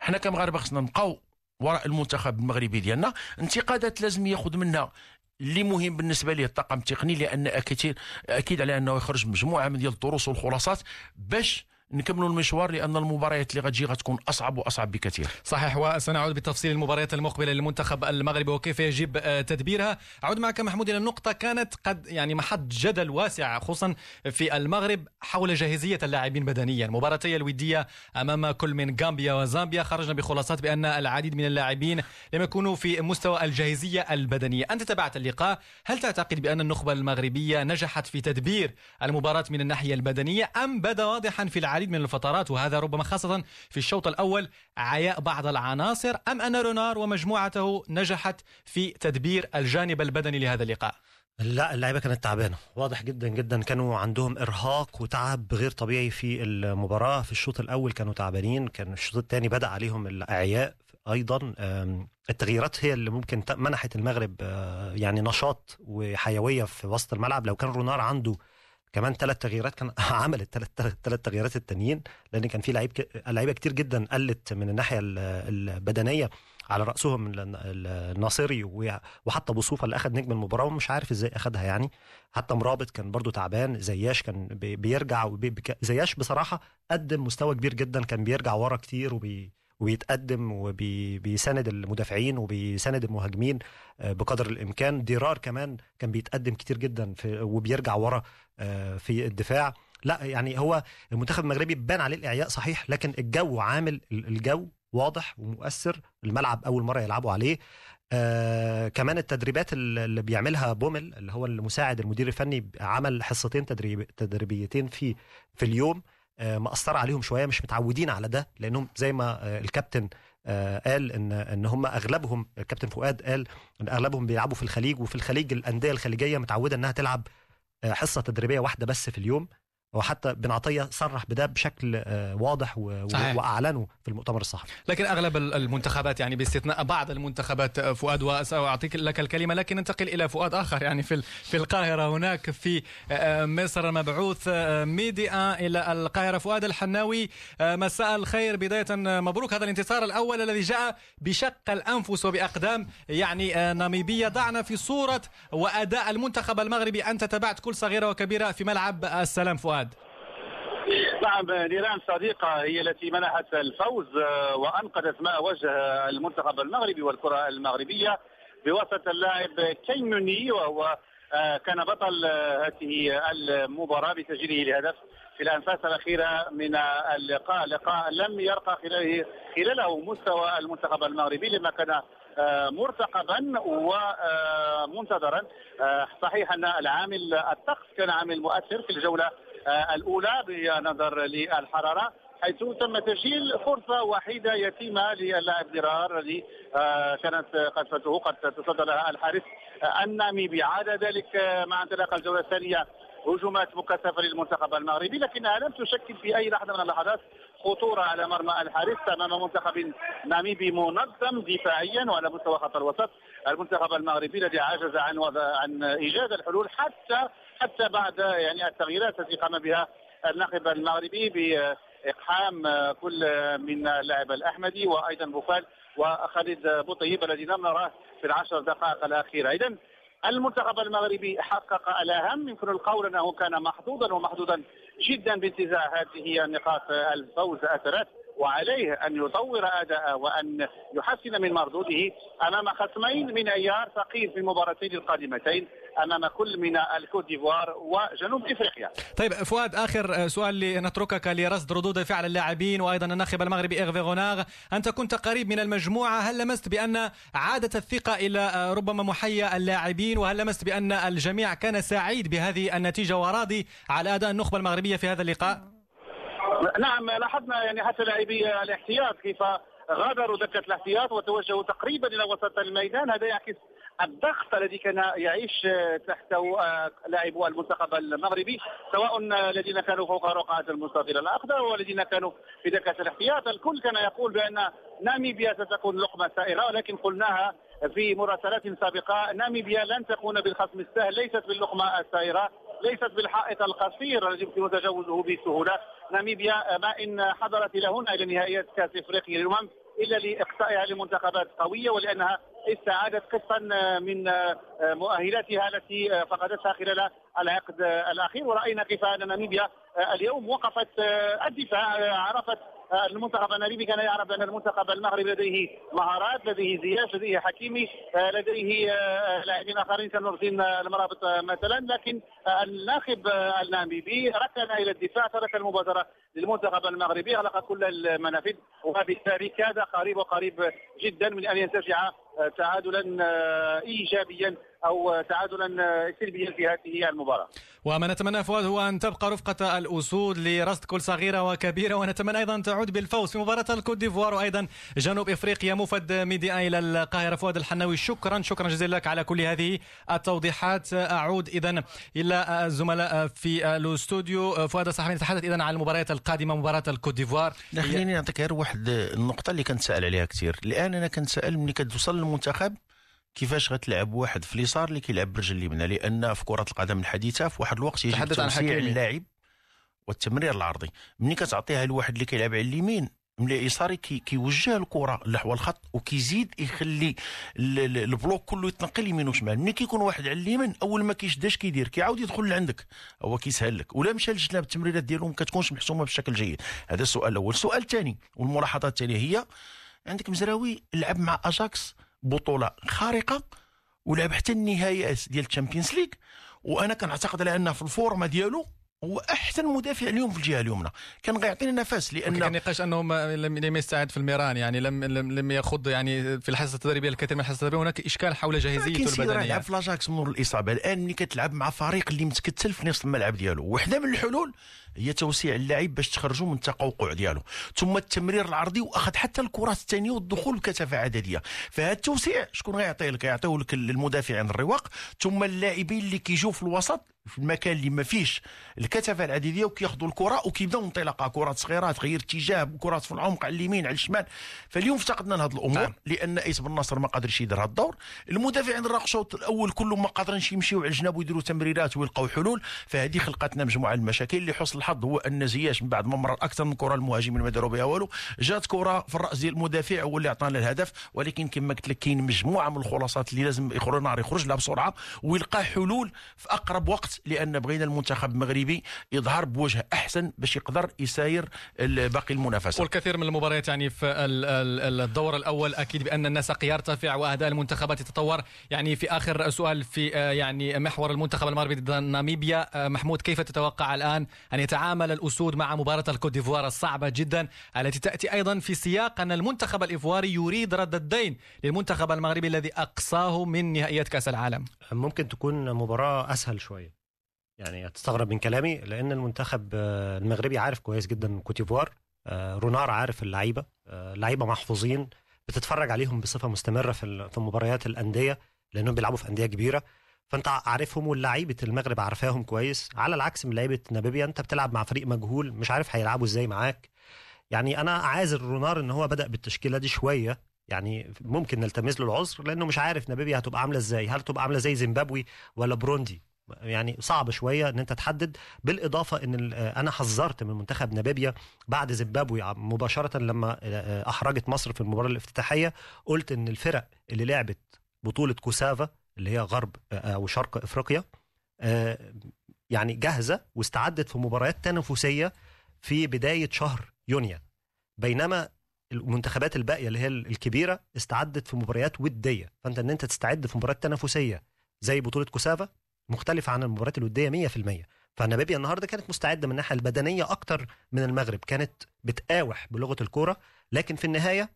حنا كمغاربة خصنا نبقاو وراء المنتخب المغربي ديالنا. انتقادات لازم ياخذ منها. اللي مهم بالنسبة ليه الطاقم التقني لأن أكيد أكيد على أنه يخرج مجموعة من ديال الدروس والخلاصات باش نكملوا المشوار لأن المباريات اللي غتجي غتكون أصعب وأصعب بكثير. صحيح وسنعود بتفصيل المباريات المقبلة للمنتخب المغربي وكيف يجب آه، تدبيرها. اعود معك محمود إلى النقطة كانت قد يعني محط جدل واسع خصوصا في المغرب حول جاهزية اللاعبين بدنيا. مباراتي الودية أمام كل من غامبيا وزامبيا. خرجنا بخلاصات بأن العديد من اللاعبين لم يكونوا في مستوى الجاهزية البدنية. أنت تابعت اللقاء. هل تعتقد بأن النخبة المغربية نجحت في تدبير المباراة من الناحية البدنية أم بدا واضحا في العديد العديد من الفترات وهذا ربما خاصة في الشوط الأول عياء بعض العناصر أم أن رونار ومجموعته نجحت في تدبير الجانب البدني لهذا اللقاء؟ لا اللعيبة كانت تعبانة. واضح جدا جدا كانوا عندهم إرهاق وتعب غير طبيعي في المباراة. في الشوط الأول كانوا تعبانين كان الشوط الثاني بدأ عليهم الأعياء أيضا. التغييرات هي اللي ممكن منحت المغرب آه، يعني نشاط وحيوية في وسط الملعب. لو كان رونار عنده كمان ثلاث تغييرات كان عمل الثلاث ثلاث تغييرات التانيين لأن كان في لعيب لعيبة كتير جدا قلت من الناحية البدنية على رأسهم الناصري وحتى بوصوفه اللي اخذ نجم المباراة ومش عارف إزاي اخذها يعني. حتى مرابط كان برضو تعبان زياش كان بيرجع زياش بصراحة قدم مستوى كبير جدا كان بيرجع ورا كتير وبي وبيتقدم وبيساند المدافعين وبيساند المهاجمين آه، بقدر الإمكان. ديرار كمان كان بيتقدم كتير جدا في وبيرجع ورا آه، في الدفاع. لا يعني هو المنتخب المغربي بان عليه الإعياء صحيح لكن الجو عامل الجو واضح ومؤثر. الملعب أول مرة يلعبوا عليه. آه كمان التدريبات اللي بيعملها بومل اللي هو المساعد المدير الفني عمل حصتين تدريب تدريبيتين في في اليوم. مأثر عليهم شوية مش متعودين على ده لأنهم زي ما آه الكابتن آه قال إن إن هم أغلبهم الكابتن فؤاد قال إن أغلبهم بيلعبوا في الخليج وفي الخليج الأندية الخليجية متعودة إنها تلعب آه، حصة تدريبية واحدة بس في اليوم. وحتى بن عطية صرح بده بشكل آه، واضح صحيح. وأعلنه في المؤتمر الصحفي. لكن أغلب المنتخبات يعني باستثناء بعض المنتخبات آه، فؤاد وساعطيك لك الكلمة لكن ننتقل إلى فؤاد آخر يعني في في القاهرة. هناك في آه، مصر مبعوث ميديا إلى القاهرة. فؤاد الحناوي مساء الخير. بداية مبروك. هذا الانتصار الأول الذي جاء بشق الأنفس وبأقدام يعني ناميبيا ضعنا في صورة وأداء المنتخب المغربي. أنت تابعت كل صغيرة وكبيرة في ملعب السلام فؤاد. نعم نيران صديقة هي التي منحت الفوز آه، وأنقذت ماء وجه المنتخب المغربي والكرة المغربية بواسطة اللاعب كيموني وهو آه، كان بطل آه، هذه المباراة بتسجيله الهدف في الأنفاس الأخيرة من اللقاء لقاء لم يرقى خلاله خلاله مستوى المنتخب المغربي لما كان مرتقبا ومنتظرا صحيح أن العامل الطقس كان عامل مؤثر في الجولة الأولى بنظر للحرارة حيث تم تسجيل فرصة وحيدة يتيمة للاعب درار الذي كانت قد فاته قد تصدى لها الحارس. الناميبي. عاد ذلك مع انطلاق الجولة الثانية هجومات مكثفة للمنتخب المغربي لكنها لم تشكل في أي لحظة من اللحظات خطورة على مرمى الحارس أمام منتخب ناميبي منظم دفاعيا وعلى مستوى خط الوسط. المنتخب المغربي الذي عجز عن وضع عن إيجاد الحلول حتى حتى بعد يعني التغييرات التي قام بها الناخب المغربي بإقحام كل من اللاعب الأحمدي وأيضا بوفال وخالد بوطيب الذي لم نراه في العشر دقائق الأخيرة. اذا المنتخب المغربي حقق الأهم. يمكن القول انه كان محظوظا ومحظوظا جدا بانتزاع هذه النقاط الفوز الثلاث وعليه أن يطور أداءه وأن يحسن من مردوده أمام خصمين من أيار ثقيل في المباراتين القادمتين. أمام كل من الكوت ديفوار وجنوب إفريقيا. طيب فؤاد آخر سؤال لنتركك لرصد ردود فعل اللاعبين وأيضا الناخب المغربي إيرفي غوناغ، أنت كنت قريب من المجموعة، هل لمست بأن عادت الثقة إلى ربما محيا اللاعبين وهل لمست بأن الجميع كان سعيد بهذه النتيجة وراضي على أداء النخبة المغربية في هذا اللقاء؟ نعم لاحظنا يعني حتى لاعبي الاحتياط كيف غادروا دكة الاحتياط وتوجهوا تقريبا إلى وسط الميدان هذا يعكس الضغط الذي كان يعيش تحته لاعبو المنتخب المغربي سواء الذين كانوا فوق رقعة المستطيل الأخضر والذين كانوا في دكة الاحتياط. الكل كان يقول بأن ناميبيا ستكون لقمة سائرة ولكن قلناها في مراسلات سابقة ناميبيا لن تكون بالخصم السهل ليست باللقمة السائرة ليست بالحائط القصير الذي يمكن تجاوزه بسهولة. ناميبيا ما إن حضرت إلى هنا إلى نهائيات كأس إفريقيا للأمم إلا لإقصائها لمنتخبات قوية ولأنها استعادت قسطا من مؤهلاتها التي فقدتها خلال العقد الأخير. ورأينا كيف أن ناميبيا اليوم وقفت الدفاع عرفت المنتخب الناميبي كان يعرف أن المنتخب المغربي لديه مهارات لديه زياش لديه حكيمي لديه لاعبين آخرين كنورتين المرابط مثلا. لكن الناخب الناميبي ركن إلى الدفاع ترك المبادره للمنتخب المغربي. اغلق كل المنافذ وبالتالي كاد قريب وقريب جدا من أن ينتزع تعادلا ايجابيا أو تعادلا سلبيا في هذه المباراة. وما نتمنى فؤاد هو أن تبقى رفقة الاسود لرصد كل صغيرة وكبيرة. ونتمنى أيضا تعود بالفوز في مباراة الكوت ديفوار وأيضا جنوب إفريقيا موفد ميديا إلى القاهرة. فؤاد الحناوي شكرا شكرا جزيلا لك على كل هذه التوضيحات. أعود اذا إلى الزملاء في الأستوديو. فؤاد الصحابي نتحدث اذا عن المباريات القادمة مباراة الكوت ديفوار. خليني نعطيك غير واحد النقطة اللي كنتسأل عليها كثير الآن أنا كنتسأل ملي كتوصل للمنتخب كيفاش غتلعب واحد في اليسار اللي كيلعب برجل اليمنى؟ لأن في كرة القدم الحديثة في واحد الوقت يجب توسيع اللاعب والتمرير العرضي. ملي كتعطيها لواحد اللي كيلعب على اليمين من اليساري كي كيوجه الكرة نحو الخط وكيزيد يخلي ال- ال- ال bloc كله يتنقل يمين وشمال. ملي كيكون واحد على اليمين أول ما كيشداش كيدير كيعاود يدخل لعندك. هو كيسهل لك. ولا مشى للجناب التمريرات ديالهم ما كتكونش محسومة بشكل جيد. هذا السؤال الأول. السؤال الثاني والملاحظه الثانية هي عندك مزراوي لعب مع أجاكس بطولة خارقة ولعب حتى النهايات ديال ال Champions League وأنا كنعتقد على انه في ال forme ديالو هو أحسن مدافع اليوم في الجهة اليمنى. كان غيعطينا نفس كان لأن نقاش أنه لم لم يستعد في الميران يعني لم لم, لم يخض يعني في الحصة التدريبية الكثير من الحصص التدريبية هناك إشكال حول جاهزيته البدنية. يلعب في لاجاكس من الإصابة. الآن ملي كتلعب مع فريق اللي متكتل في نصف الملعب ديالو وحدة من الحلول هي توسيع اللاعب باش تخرجوا من التقوقع ديالو. ثم التمرير العرضي وأخذ حتى الكرات الثانية والدخول بكثافه عددية. فهذا التوسيع شكون غيعطيه لك؟ يعطيه لك المدافعين الرواق ثم اللاعبين اللي كيجوا في الوسط في المكان اللي ما فيش الكثافة العدديه وكياخذوا الكرة وكيبداو انطلاقة. كرات صغيره تغيير اتجاه كرات في العمق على اليمين على الشمال. فاليوم افتقدنا لهذه الأمور نعم. لأن ايس بن نصر ما قادرش يدير هذا الدور. المدافعين الراق الشوط الأول كلهم ما قادرينش يمشيو على الجناب ويديروا تمريرات ويلقاو حلول. فهذه خلقت لنا مجموعة من المشاكل. اللي حسن الحظ هو أن زياش من بعد ما مرر أكثر من كرة المهاجمين ما داروا بها والو جات كرة في الرأس ديال المدافع هو اللي عطانا الهدف. ولكن كما قلت لك كاين مجموعة من الخلاصات اللي لازم يخرج نهار يخرج لها بسرعة ويلقى حلول في أقرب وقت. لأن بغينا المنتخب المغربي يظهر بوجه أحسن باش يقدر يساير باقي المنافسة. والكثير من المباريات يعني في ال- ال- الدور الأول أكيد بأن النسق يرتفع واداء المنتخبات يتطور يعني في آخر سؤال في آه، يعني محور المنتخب المغربي ضد ناميبيا آه، محمود كيف تتوقع الآن أن يتعامل الأسود مع مباراة الكوت ديفوار الصعبة جدا التي تأتي أيضا في سياق أن المنتخب الايفواري يريد رد الدين للمنتخب المغربي الذي أقصاه من نهائيات كأس العالم؟ ممكن تكون مباراة أسهل شوية. يعني هتستغرب من كلامي لأن المنتخب آه، المغربي عارف كويس جدا كوتيفوار آه، رونار عارف اللعيبة آه، لعيبة محفوظين بتتفرج عليهم بصفة مستمرة في في مباريات الأندية لأنهم بيلعبوا في أندية كبيرة. فأنت عارفهم واللعيبة المغرب عارفاهم كويس. على العكس من لعيبة ناميبيا أنت بتلعب مع فريق مجهول مش عارف هيلعبوا إزاي معاك. يعني أنا عاذر رونار إن هو بدأ بالتشكيلة دي شوية. يعني ممكن نلتمس له العذر لأنه مش عارف ناميبيا هتبقى عاملة إزاي. هل تبقى عاملة زي زيمبابوي ولا بروندي؟ يعني صعب شوية إن أنت تحدد بالإضافة إن أنا حذرت من منتخب ناميبيا بعد زيمبابوي مباشرة لما آه، أحرجت مصر في المباراة الافتتاحية. قلت إن الفرق اللي لعبت بطولة كوسافا اللي هي غرب آه، أو شرق إفريقيا آه، يعني جاهزة واستعدت في مباريات تنافسية في بداية شهر يونيو. بينما المنتخبات الباقية اللي هي الكبيرة استعدت في مباريات ودية. فأنت إن أنت تستعد في مباريات تنافسية زي بطولة كوسافا مختلفه عن المباريات الودية 100% فناميبيا النهارده كانت مستعدة من الناحية البدنية أكتر من المغرب كانت بتقاوح بلغة الكورة. لكن في النهاية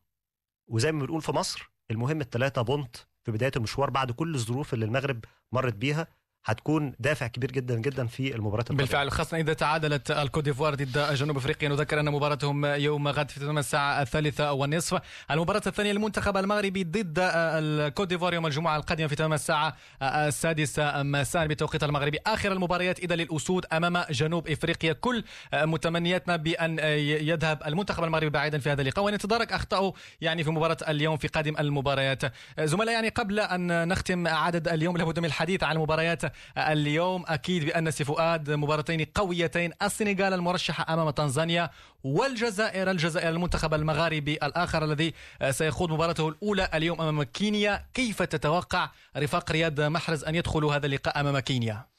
وزي ما بنقول في مصر المهم الثلاثه points في بداية المشوار بعد كل الظروف اللي المغرب مرت بيها. هتكون دافع كبير جدا جدا في المباراة القادمة. بالفعل خاصة إذا تعادلت الكوت ديفوار ضد جنوب أفريقيا. نذكر أن مباراتهم يوم غد في تمام الساعة الثالثة والنصف. المباراة الثانية للمنتخب المغربي ضد الكوت ديفوار يوم الجمعة القادمة في تمام الساعة السادسة. مساء بتوقيت المغربي. آخر المباريات إذا للأسود أمام جنوب إفريقيا. كل متمنياتنا بأن يذهب المنتخب المغربي بعيدا في هذا اللقاء. وأن يتدارك أخطاءه يعني في مباراة اليوم في قادم المباريات. زملاء يعني قبل أن نختم عدد اليوم لابد من الحديث عن المباريات اليوم أكيد بأن سي فؤاد مباراتين قويتين السنغال المرشحه أمام تنزانيا والجزائر الجزائر المنتخب المغاربي الآخر الذي سيخوض مباراته الأولى اليوم أمام كينيا. كيف تتوقع رفاق رياض محرز أن يدخلوا هذا اللقاء أمام كينيا؟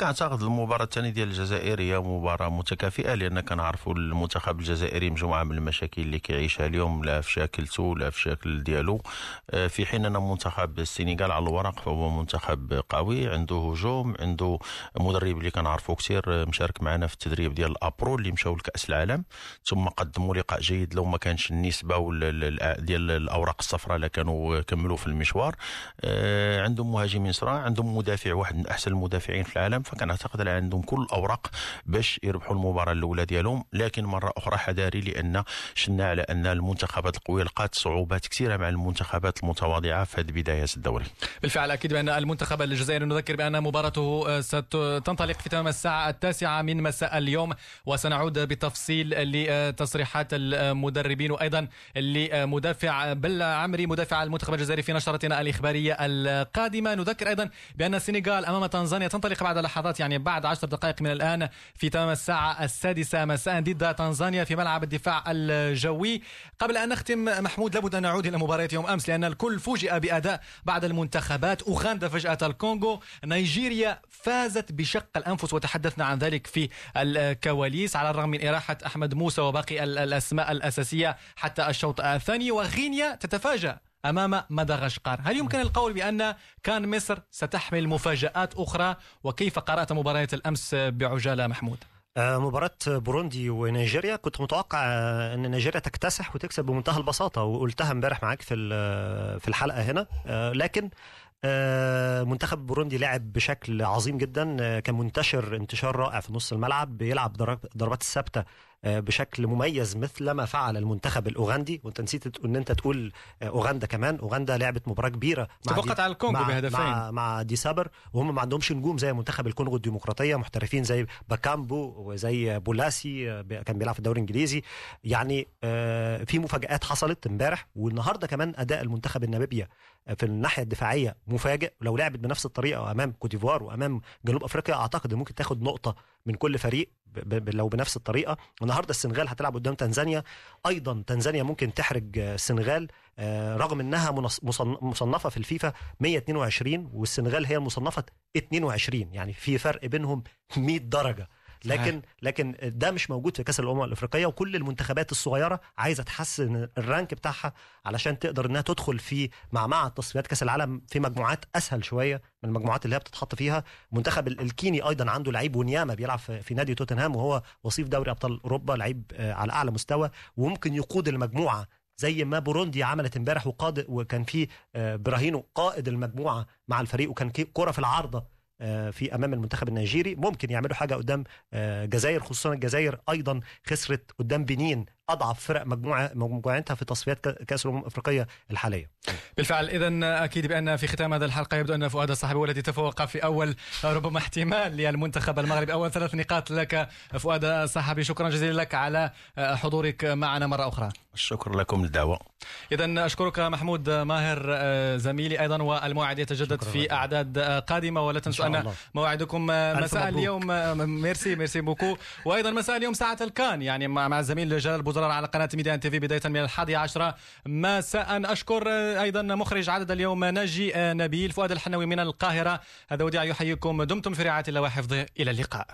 كنعتقد المباراة الثانية ديال الجزائر هي مباراة متكافئة لأن كنعرفوا المنتخب الجزائري مجموعة من المشاكل اللي كيعيشها اليوم لا في شاكلته لا في شكل ديالو. آه، في حين أن منتخب السنغال على الورق فهو منتخب قوي عنده هجوم عنده مدرب اللي كنعرفوا كثير آه، مشارك معنا في التدريب ديال الأبرو اللي مشاو لكأس العالم. ثم قدموا لقاء جيد لو ما كانش النسبة ولا ال- ال- ديال الأوراق الصفراء لا كانوا كملوا في المشوار. آه، عندهم مهاجمين صراع عندهم مدافع واحد من أحسن المدافعين في العالم. فكنعتقد على عندهم كل الأوراق باش يربحوا المباراة الأولى ديالهم. لكن مرة أخرى حذاري لأن شنا على أن المنتخبات القوية لقات صعوبات كثيرة مع المنتخبات المتواضعة في بدايات الدوري. بالفعل أكيد بأن المنتخب الجزائري نذكر بأن مباراته ستنطلق في تمام الساعة التاسعة من مساء اليوم وسنعود بتفصيل لتصريحات المدربين وأيضا لمدافع بل عمري مدافع المنتخب الجزائري في نشرتنا الإخبارية القادمة. نذكر أيضا بأن السنغال أمام تنزانيا تنطلق بعد بعد لحظات يعني بعد عشر دقائق من الآن في تمام الساعة السادسة مساء ضد تنزانيا في ملعب الدفاع الجوي. قبل أن نختم محمود لابد أن نعود إلى مباراة يوم أمس لأن الكل فوجئ بأداء بعد المنتخبات. أوغندا فجأة الكونغو نيجيريا فازت بشق الأنفس وتحدثنا عن ذلك في الكواليس على الرغم من إراحة أحمد موسى وباقي الأسماء الأساسية حتى الشوط الثاني. وغينيا تتفاجأ أمام مدغشقر، هل يمكن القول بأن كان مصر ستحمل مفاجآت أخرى؟ وكيف قرأت مباراة الأمس بعجالة محمود؟ آه، مباراة بوروندي ونيجيريا. كنت متوقع آه، أن نيجيريا تكتسح وتكسب بمنتهى البساطة وقلتها امبارح معاك في في الحلقة هنا. آه، لكن منتخب بوروندي لعب بشكل عظيم جدا. كان منتشر انتشار رائع في نص الملعب بيلعب ضربات الثابتة آه، بشكل مميز مثل ما فعل المنتخب الأوغندي. وانت نسيت إن انت تقول آه، أوغندا كمان. أوغندا لعبت مباراة كبيرة مع تفوقت على الكونغو بهدفين. مع, مع دي سابر. وهم ما عندهمش نجوم زي منتخب الكونغو الديمقراطية محترفين زي باكامبو وزي بولاسي آه، كان بيلعب في الدوري الإنجليزي. يعني في مفاجآت حصلت امبارح. والنهاردة كمان أداء المنتخب الناميبيا في الناحية الدفاعية مفاجئ. لو لعبت بنفس الطريقة أمام كوتيفوار وأمام جنوب أفريقيا أعتقد ممكن تاخد نقطة من كل فريق لو بنفس الطريقة. النهارده السنغال هتلعب قدام تنزانيا. أيضا تنزانيا ممكن تحرج السنغال آه، رغم إنها مصنفة في الفيفا 122 والسنغال هي المصنفة 22 يعني في فرق بينهم 100 درجة. لكن لكن ده مش موجود في كأس الأمم الأفريقية وكل المنتخبات الصغيرة عايزة تحسن الرانك بتاعها علشان تقدر إنها تدخل في معمعة تصفيات كأس العالم في مجموعات أسهل شوية من المجموعات اللي هي بتتحط فيها. المنتخب الكيني أيضا عنده لعيب ونياما بيلعب في نادي توتنهام وهو وصيف دوري أبطال أوروبا لعيب آه، على أعلى مستوى وممكن يقود المجموعة زي ما بوروندي عملت امبارح وقاد وكان في آه، براهينو قائد المجموعة مع الفريق وكان كرة في العارضة في أمام المنتخب النيجيري. ممكن يعملوا حاجة قدام الجزائر آه، خصوصا الجزائر أيضا خسرت قدام بنين أضعف فرق مجموعه مجموعتها في تصفيات كأس الأمم الأفريقية الحالية. بالفعل اذا أكيد بأن في ختام هذه الحلقة يبدو أن فؤاد الصحفي هو الذي تفوق في أول ربما احتمال للمنتخب المغربي أول ثلاث نقاط لك فؤاد الصحفي شكرا جزيلا لك على حضورك معنا مرة أخرى. شكرا لكم للدعوة. اذا أشكرك محمود ماهر زميلي أيضا والموعد يتجدد في أعداد قادمة ولا تنسوا أن موعدكم مساء اليوم merci merci beaucoup وأيضا مساء اليوم ساعة الكان يعني مع الزميل جلال بوزرار على قناة ميدان TV بداية من الحادية عشرة مساء. أشكر أيضا مخرج عدد اليوم ناجي نبيل فؤاد الحناوي من القاهرة. هذا وديع يحييكم. دمتم في رعاية الله وحفظه. إلى اللقاء.